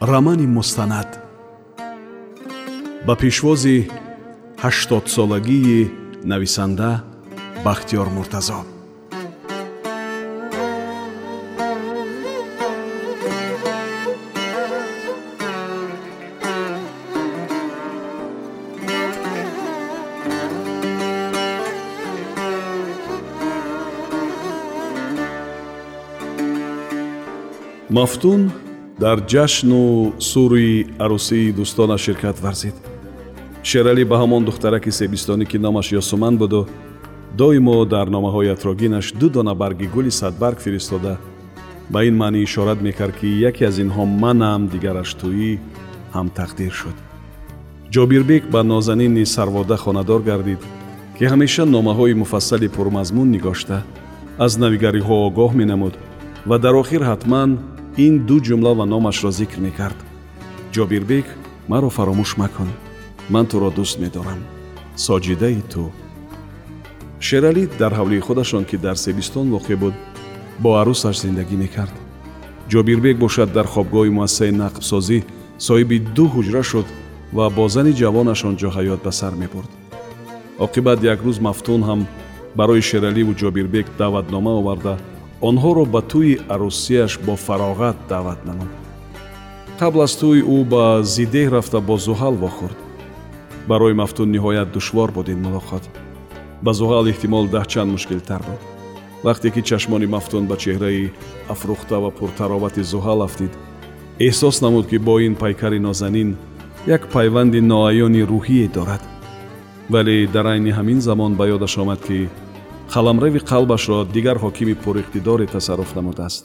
рамани мустанад ба пешвози ҳаштодсолагии нависанда бахтиёр муртазо. Мафтун дар ҷашну сури арӯсии дӯстонаш ширкат варзид. Шералӣ ба ҳамон духтараки себистонӣ ки номаш ёсуман буду доимо дар номаҳои атрогинаш ду дона барги гули садбарг фиристода. Ба ин маънӣ ишорат мекард ки яке аз инҳо манам дигараш тӯӣ ҳам тақдир шуд. Ҷобирбек ба нозанини сарвода хонадор гардид ки ҳамеша номаҳои муфассали пурмазмун нигошта. Аз навигариҳо огоҳ менамуд ва дар охир ҳатман ин ду ҷумла ва номашро зикр мекард ҷобирбек маро фаромӯш макун ман туро дӯст медорам соҷидаи ту шералӣ дар ҳавлии худашон ки дар себистон воқеъ буд бо арӯсаш зиндагӣ мекард ҷобирбек бошад дар хобгоҳи муассисаи нақбсозӣ соҳиби ду ҳуҷра шуд ва бо зани ҷавонаш он ҷо ҳаёт ба сар мебурд оқибат як рӯз мафтун ҳам барои шераливу ҷобирбек даъватнома оварда онҳоро ба тӯи арӯсияш бо фароғат даъват намуд. Қабл аз тӯй ӯ ба зидеҳ рафта бо зуҳал вохӯрд. Барои мафтун ниҳоят душвор буд ин мулоқот ба зуҳал эҳтимол даҳчанд мушкилтар буд. Вақте ки чашмони мафтун ба чеҳраи афрӯхта ва пуртаровати зуҳал афтид эҳсос намуд ки бо ин пайкари нозанин як пайванди ноаёни рӯҳие дорад. Вале дар айни ҳамин замон ба ёдаш омад ки қаламрави қалбашро дигар ҳокими пуриқтидоре тасарруф намудааст.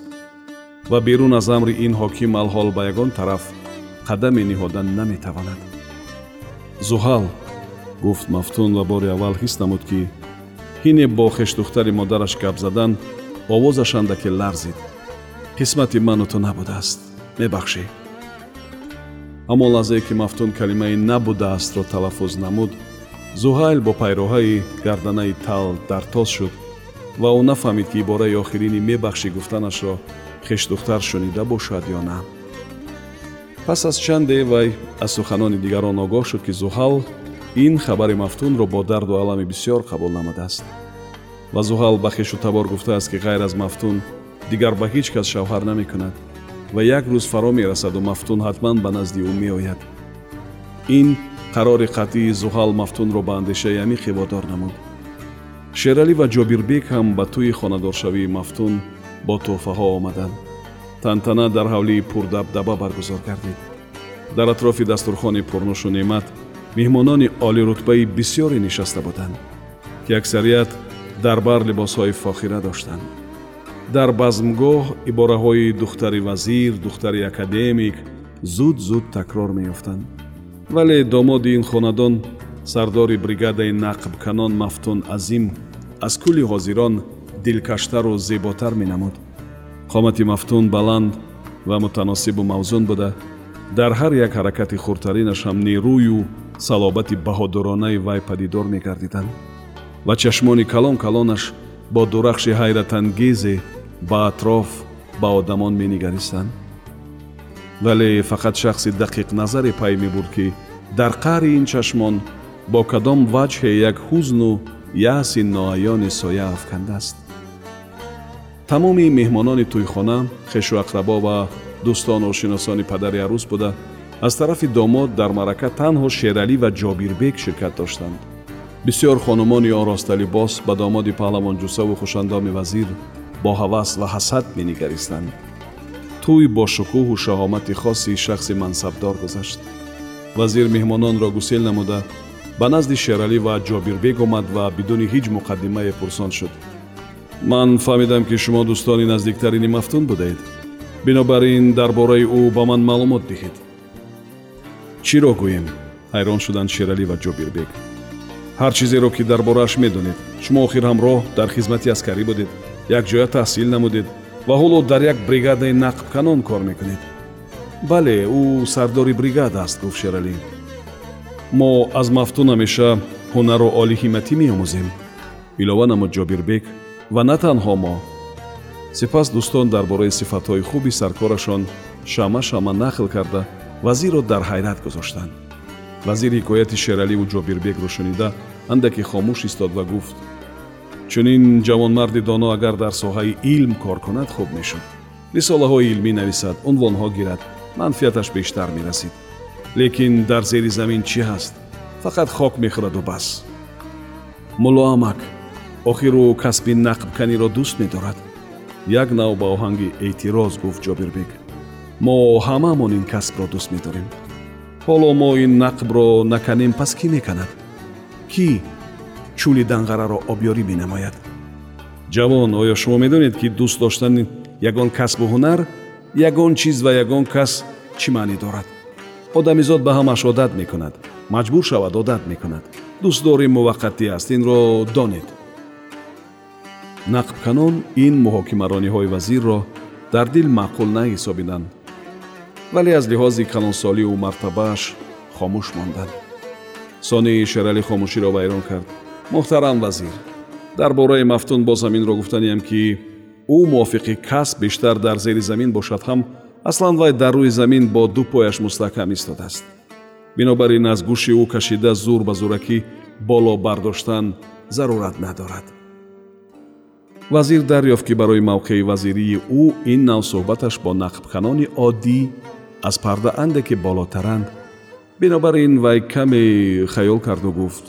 Ва берун аз амри ин ҳоким алҳол ба ягон тараф қадаме ниҳода наметавонад. Зуҳал гуфт мафтун ва бори аввал ҳис намуд ки ҳине бо хештдухтари модараш гап задан овозаш андаке ларзид. Қисмати ману ту набудааст. Мебахшӣ. Ҳамон лаҳзае ки мафтун калимаи набудаастро талаффуз намуд зуҳайл бо пайроҳаи гарданаи тал дартоз шуд ва ӯ нафаҳмид ки ибораи охирини мебахшӣ гуфтанашро хештдухтар шунида бошад ё на. Пас аз чанде вай аз суханони дигарон огоҳ шуд ки зуҳал ин хабари мафтунро бо дарду алами бисьёр қабул намудааст. Ва зуҳал ба хешу табор гуфтааст ки ғайр аз мафтун дигар ба ҳеҷ кас шавҳар намекунад ва як рӯз фаро мерасаду мафтун ҳатман ба назди ӯ меояд. Ин қарори қатъии зуҳал мафтунро ба андешаи амиқе водор намуд. Шералӣ ва ҷобирбек ҳам ба тӯи хонадоршавии мафтун бо тӯҳфаҳо омаданд тантана дар ҳавлии пурдабдаба баргузор гардид. Дар атрофи дастурхони пурнушу неъмат меҳмонони олирутбаи бисьёре нишаста буданд ки аксарият дар бар либосҳои фохира доштанд. Дар базмгоҳ ибораҳои духтари вазир духтари академик зуд зуд такрор меёфтанд вале домоди ин хонадон сардори бригадаи нақбканон мафтун азим аз кӯли ҳозирон дилкаштару зеботар менамуд. Қомати мафтун баланд ва мутаносибу мавзун буда дар ҳар як ҳаракати хурдтаринаш ҳам нерӯю салобати баҳодуронаи вай падидор мегардиданд ва чашмони калон калонаш бо дурахши ҳайратангезе ба атроф ба одамон менигаристанд вале фақат шахси дақиқназаре пай мебурд ки дар қаъри ин чашмон бо кадом ваҷҳе як ҳузну яъси ноаёни соя афкандааст. Тамоми меҳмонони тӯйхона хешу ақрабо ва дӯстону шиносони падари арӯс буда аз тарафи домод дар маърака танҳо шералӣ ва ҷобирбек ширкат доштанд. Бисьёр хонумони оросталибос ба домоди паҳлавонҷусаву хушандоми вазир бо ҳавас ва ҳасад менигаристанд тӯй бо шукӯҳу шаҳомати хоси шахси мансабдор гузашт. Вазир меҳмононро гусел намуда ба назди шералӣ ва ҷобирбек омад ва бидуни ҳеҷ муқаддимае пурсон шуд. Ман фаҳмидам ки шумо дӯстони наздиктарини мафтун будаед. Бинобар ин дар бораи ӯ ба ман маълумот диҳед чиро гӯем ҳайрон шуданд шералӣ ва ҷобирбек ҳар чизеро ки дар борааш медонед. Шумо охир ҳамроҳ дар хизмати аскарӣ будед. Якҷоя таҳсил намудед ва ҳоло дар як бригадаи нақбканон кор мекунед. Бале ӯ сардори бригада аст гуфт шералӣ мо аз мафтун ҳамеша ҳунару олиҳиматӣ меомӯзем. Илова намуд ҷобирбек ва на танҳо мо. Сипас дӯстон дар бораи сифатҳои хуби саркорашон шама шама нақл карда вазирро дар ҳайрат гузоштанд вазир ҳикояти шераливу ҷобирбекро шунида андаке хомӯш истод ва гуфт чунин ҷавонмарди доно агар дар соҳаи илм кор кунад хуб мешуд. Рисолаҳои илмӣ нависад унвонҳо гирад манфиаташ бештар мерасид. Лекин дар зери замин чӣ ҳаст? Фақат хок мехӯраду бас. Муллоамак охир ӯ касби нақбканиро дӯст медорад. Як нав ба оҳанги эътироз гуфт ҷобирбек мо ҳамаамон ин касбро дӯст медорем. Ҳоло мо ин нақбро наканем пас кӣ меканад? Кӣ чӯли данғараро обёрӣ менамояд. Ҷавон оё шумо медонед ки дӯст доштани ягон касбу ҳунар ягон чиз ва ягон кас чӣ маънӣ дорад? Одамизод ба ҳамаш одат мекунад маҷбур шавад одат мекунад. Дӯстдорӣ муваққатӣ аст инро донед. Нақбканон ин муҳокимарониҳои вазирро дар дил маъқул наҳисобиданд вале аз лиҳози калонсоливу мартабааш хомӯш монданд. Сонии шералӣ хомӯширо вайрон кард муҳтарам вазир дар бораи мафтун боз ҳаминро гуфтаниям ки ӯ мувофиқи касб бештар дар зери замин бошад ҳам аслан вай дар рӯи замин бо ду пояш мустаҳкам истодааст. Бинобар ин аз гӯши ӯ кашида зур ба зуракӣ боло бардоштан зарурат надорад. Вазир дарёфт ки барои мавқеи вазирии ӯ ин нав суҳбаташ бо нақбканони оддӣ аз парда андаке болотаранд. Бинобар ин вай каме хаёл карду гуфт.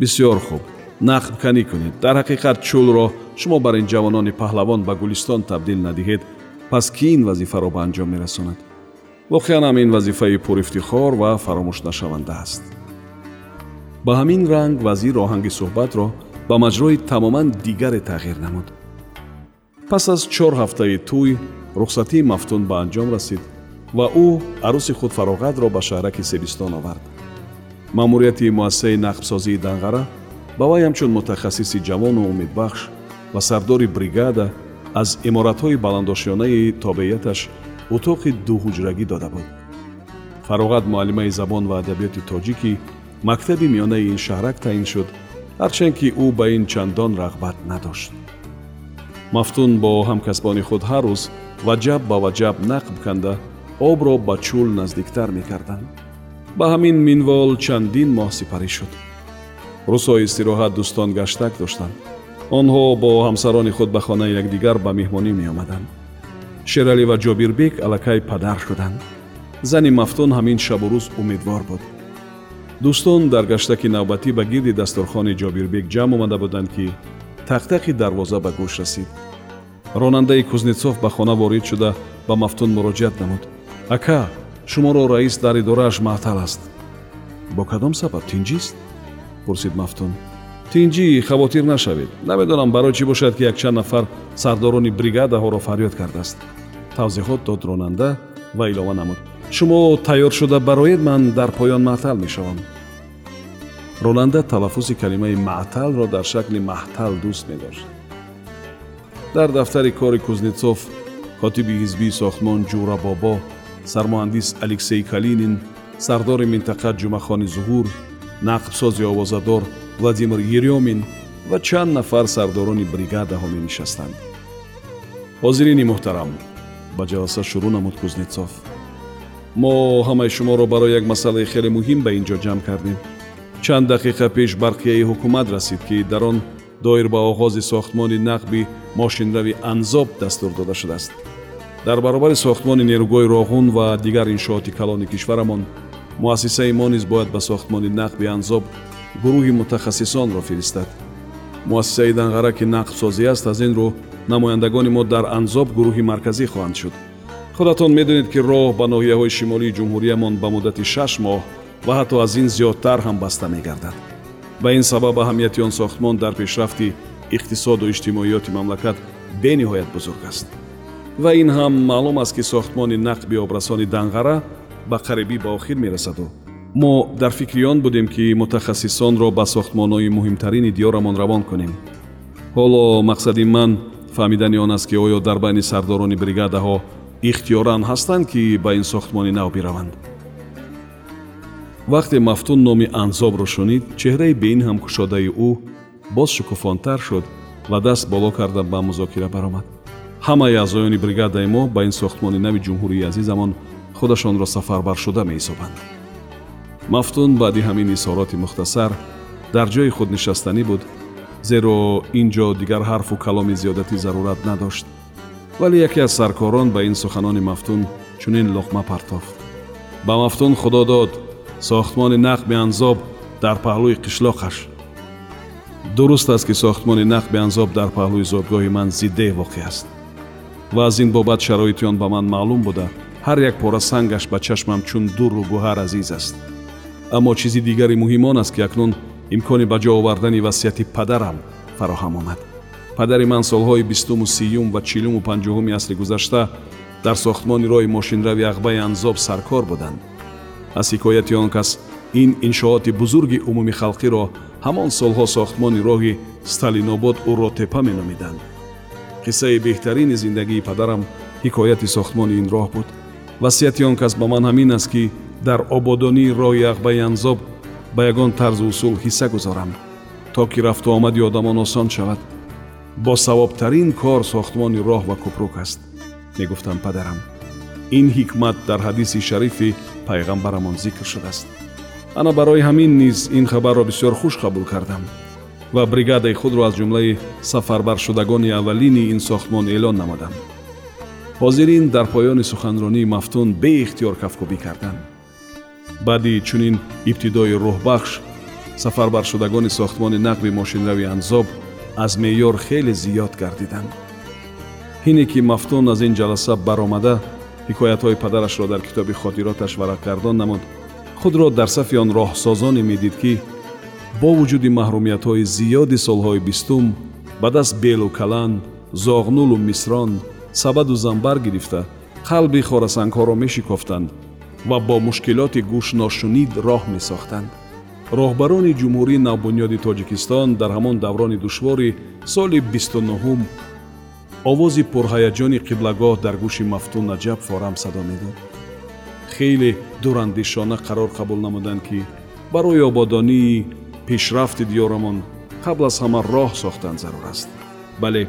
Бисёр хуб нақбканӣ кунед дар ҳақиқат чӯлро шумо бар ин ҷавонони паҳлавон ба гулистон табдил надиҳед пас кӣ ин вазифаро ба анҷом мерасонад воқеан ҳам ин вазифаи пурифтихор ва фаромӯшнашаванда аст ба ҳамин ранг вазир оҳанги суҳбатро ба маҷрои тамоман дигаре тағйир намуд пас аз чор ҳафтаи тӯй рухсатии мафтун ба анҷом расид ва ӯ арӯси худ фароғатро ба шаҳраки себистон овард маъмурияти муассисаи нақбсозии данғара ба вай ҳамчун мутахассиси ҷавону умедбахш ва сардори бригада аз иморатҳои баландошёнаи тобеияташ утоқи дуҳуҷрагӣ дода буд. Фароғат муаллимаи забон ва адабиёти тоҷикӣ мактаби миёнаи ин шаҳрак таъин шуд ҳарчанд ки ӯ ба ин чандон рағбат надошт. Мафтун бо ҳамкасбони худ ҳар рӯз ваҷаб ба ваҷаб нақб канда обро ба чӯл наздиктар мекарданд. Ба ҳамин минвол чандин моҳ сипарӣ шуд рӯзҳои истироҳат дӯстон гаштак доштанд. Онҳо бо ҳамсарони худ ба хонаи якдигар ба меҳмонӣ меомаданд. Шералӣ ва ҷобирбек аллакай падар шуданд. Зани мафтун ҳамин шабу рӯз умедвор буд. Дӯстон дар гаштаки навбатӣ ба гирди дастурхони ҷобирбек ҷамъ омада буданд ки тақтақи дарвоза ба гӯш расид. Ронандаи кузнецов ба хона ворид шуда ба мафтун муроҷиат намуд. Ака шуморо раис дар идорааш маътал аст. Бо кадом сабаб тинҷист пурсид мафтун. Тинҷӣ хавотир нашавед. Намедонам барои чӣ бошад ки якчанд нафар сардорони бригадаҳоро фарёд кардааст. Тавзеҳот дод ронанда ва илова намуд. Шумо тайёр шуда бароед ман дар поён маътал мешавам. Ронанда талаффузи калимаи маъталро дар шакли маҳтал дӯст медошт дар дафтари кори кузнецов котиби ҳизбии сохтмон ҷура бобо сармуҳандис алексей калинин сардори минтақа ҷумъахони зуҳур нақбсози овозадор владимир ерёмин ва чанд нафар сардорони бригадаҳо менишастанд ҳозирини муҳтарам ба ҷаласа шурӯъ намуд кузнецов. Мо ҳамаи шуморо барои як масъалаи хеле муҳим ба ин ҷо ҷамъ кардем. Чанд дақиқа пеш барқияи ҳукумат расид ки дар он доир ба оғози сохтмони нақби мошинрави анзоб дастур дода шудааст. Дар баробари сохтмони нерӯгоҳи роғун ва дигар иншооти калони кишварамон муассисаи мо низ бояд ба сохтмони нақби анзоб гурӯҳи мутахассисонро фиристад. Муассисаи данғара ки нақбсозӣ аст аз ин рӯ намояндагони мо дар анзоб гурӯҳи марказӣ хоҳанд шуд. Худатон медонед ки роҳ ба ноҳияҳои шимолии ҷумҳуриямон ба муддати шаш моҳ ва ҳатто аз ин зиёдтар ҳам баста мегардад. Ба ин сабаб аҳамияти он сохтмон дар пешрафти иқтисоду иҷтимоиёти мамлакат бениҳоят бузург аст. Ва ин ҳам маълум аст ки сохтмони нақби обрасони данғара ба қарибӣ ба охир мерасаду. Мо дар фикри он будем ки мутахассисонро ба сохтмонҳои муҳимтарини диёрамон равон кунем. Ҳоло мақсади ман фаҳмидани он аст ки оё дар байни сардорони бригадаҳо ихтиёран ҳастанд ки ба ин сохтмони нав бираванд. Вақте мафтун номи анзобро шунид чеҳраи беин ҳам кушодаи ӯ боз шукуфонтар шуд ва даст боло карда ба музокира баромад. Ҳамаи аъзоёни бригадаи мо ба ин сохтмони нави ҷумҳурии азизамон худашонро сафарбаршуда меҳисобанд мафтун баъди ҳамин изҳороти мухтасар дар ҷои худ нишастанӣ буд зеро ин ҷо дигар ҳарфу каломи зиёдатӣ зарурат надошт вале яке аз саркорон ба ин суханони мафтун чунин луқма партофт ба мафтун худо дод сохтмони нақби анзоб дар паҳлӯи қишлоқаш дуруст аст ки сохтмони нақби анзоб дар паҳлӯи зодгоҳи ман зиддеҳ воқеъ аст ва аз ин бобат шароити он ба ман маълум буда ҳар як пора сангаш ба чашмам чун дурру гӯҳар азиз аст. Аммо чизи дигари муҳим он аст ки акнун имкони ба ҷо овардани васияти падарам фароҳам омад. Падари ман солҳои бистуму сиюм ва чилуму панҷоҳуми асри гузашта дар сохтмони роҳи мошинрави ағбаи анзоб саркор буданд. Аз ҳикояти он кас ин иншооти бузурги умуми халқиро ҳамон солҳо сохтмони роҳи сталинобод уротепа меномиданд. Қиссаи беҳтарини зиндагии падарам ҳикояти сохтмони ин роҳ буд васияти он кас ба ман ҳамин аст ки дар ободонии роҳи ағбаи анзоб ба ягон тарзу усул ҳисса гузорам то ки рафту омади одамон осон шавад босавобтарин кор сохтмони роҳ ва купрук аст мегуфтам падарам ин ҳикмат дар ҳадиси шарифи пайғамбарамон зикр шудааст ана барои ҳамин низ ин хабарро бисёр хуш қабул кардам ва бригадаи худро аз ҷумлаи сафарбаршудагони аввалини ин сохтмон эълон намудам ҳозирин дар поёни суханронии мафтун беихтиёр кафкубӣ карданд. Баъди чунин ибтидои рӯҳбахш сафарбаршудагони сохтмони нақби мошинрави анзоб аз меъёр хеле зиёд гардиданд. Ине ки мафтун аз ин ҷаласа баромада ҳикоятҳои падарашро дар китоби хотироташ варақгардон намуд худро дар сафи он роҳсозоне медид ки бо вуҷуди маҳрумиятҳои зиёди солҳои бистум ба даст белу калан зоғнулу мисрон сабаду занбар гирифта қалби хорасангҳоро мешикофтанд ва бо мушкилоти гӯшношунид роҳ месохтанд роҳбарони ҷумҳурии навбунёди тоҷикистон дар ҳамон даврони душвори соли бисту нуҳум овози пурҳаяҷони қиблагоҳ дар гӯши мафтун наҷаб форам садо медод хеле дурандешона қарор қабул намуданд ки барои ободонии пешрафти диёрамон қабл аз ҳама роҳ сохтан зарур аст бале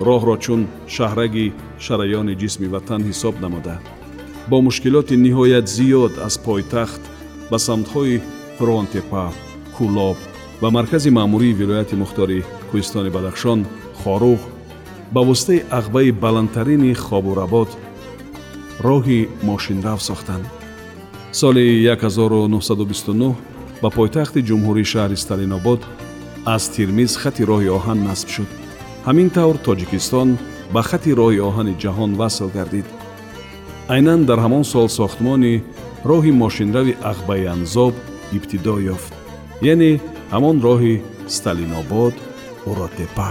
роҳро чун шаҳраги шараёни ҷисми ватан ҳисоб намуда бо мушкилоти ниҳоят зиёд аз пойтахт ба самтҳои фронтепа кӯлоб ва маркази маъмурии вилояти мухтори кӯҳистони бадахшон хорух ба воситаи ағбаи баландтарини хобурабод роҳи мошинрав сохтанд. Соли 1929 ба пойтахти ҷумҳурии шаҳри сталинобод аз тирмиз хати роҳи оҳан насб шуд ҳамин тавр тоҷикистон ба хати роҳи оҳани ҷаҳон васл гардид. Айнан дар ҳамон сол сохтмони роҳи мошинрави ағбаи анзоб ибтидо ёфт яъне ҳамон роҳи сталинобод уротепа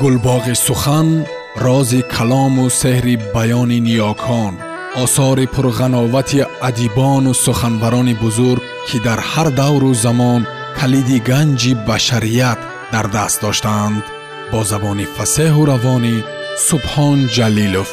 гулбоғи сухан рози калому сеҳри баёни ниёкон осори пурғановати адибону суханбарони бузург ки дар ҳар давру замон калиди ганҷи башарият дар даст доштаанд бо забони фасеҳу равонӣ субҳон ҷалилов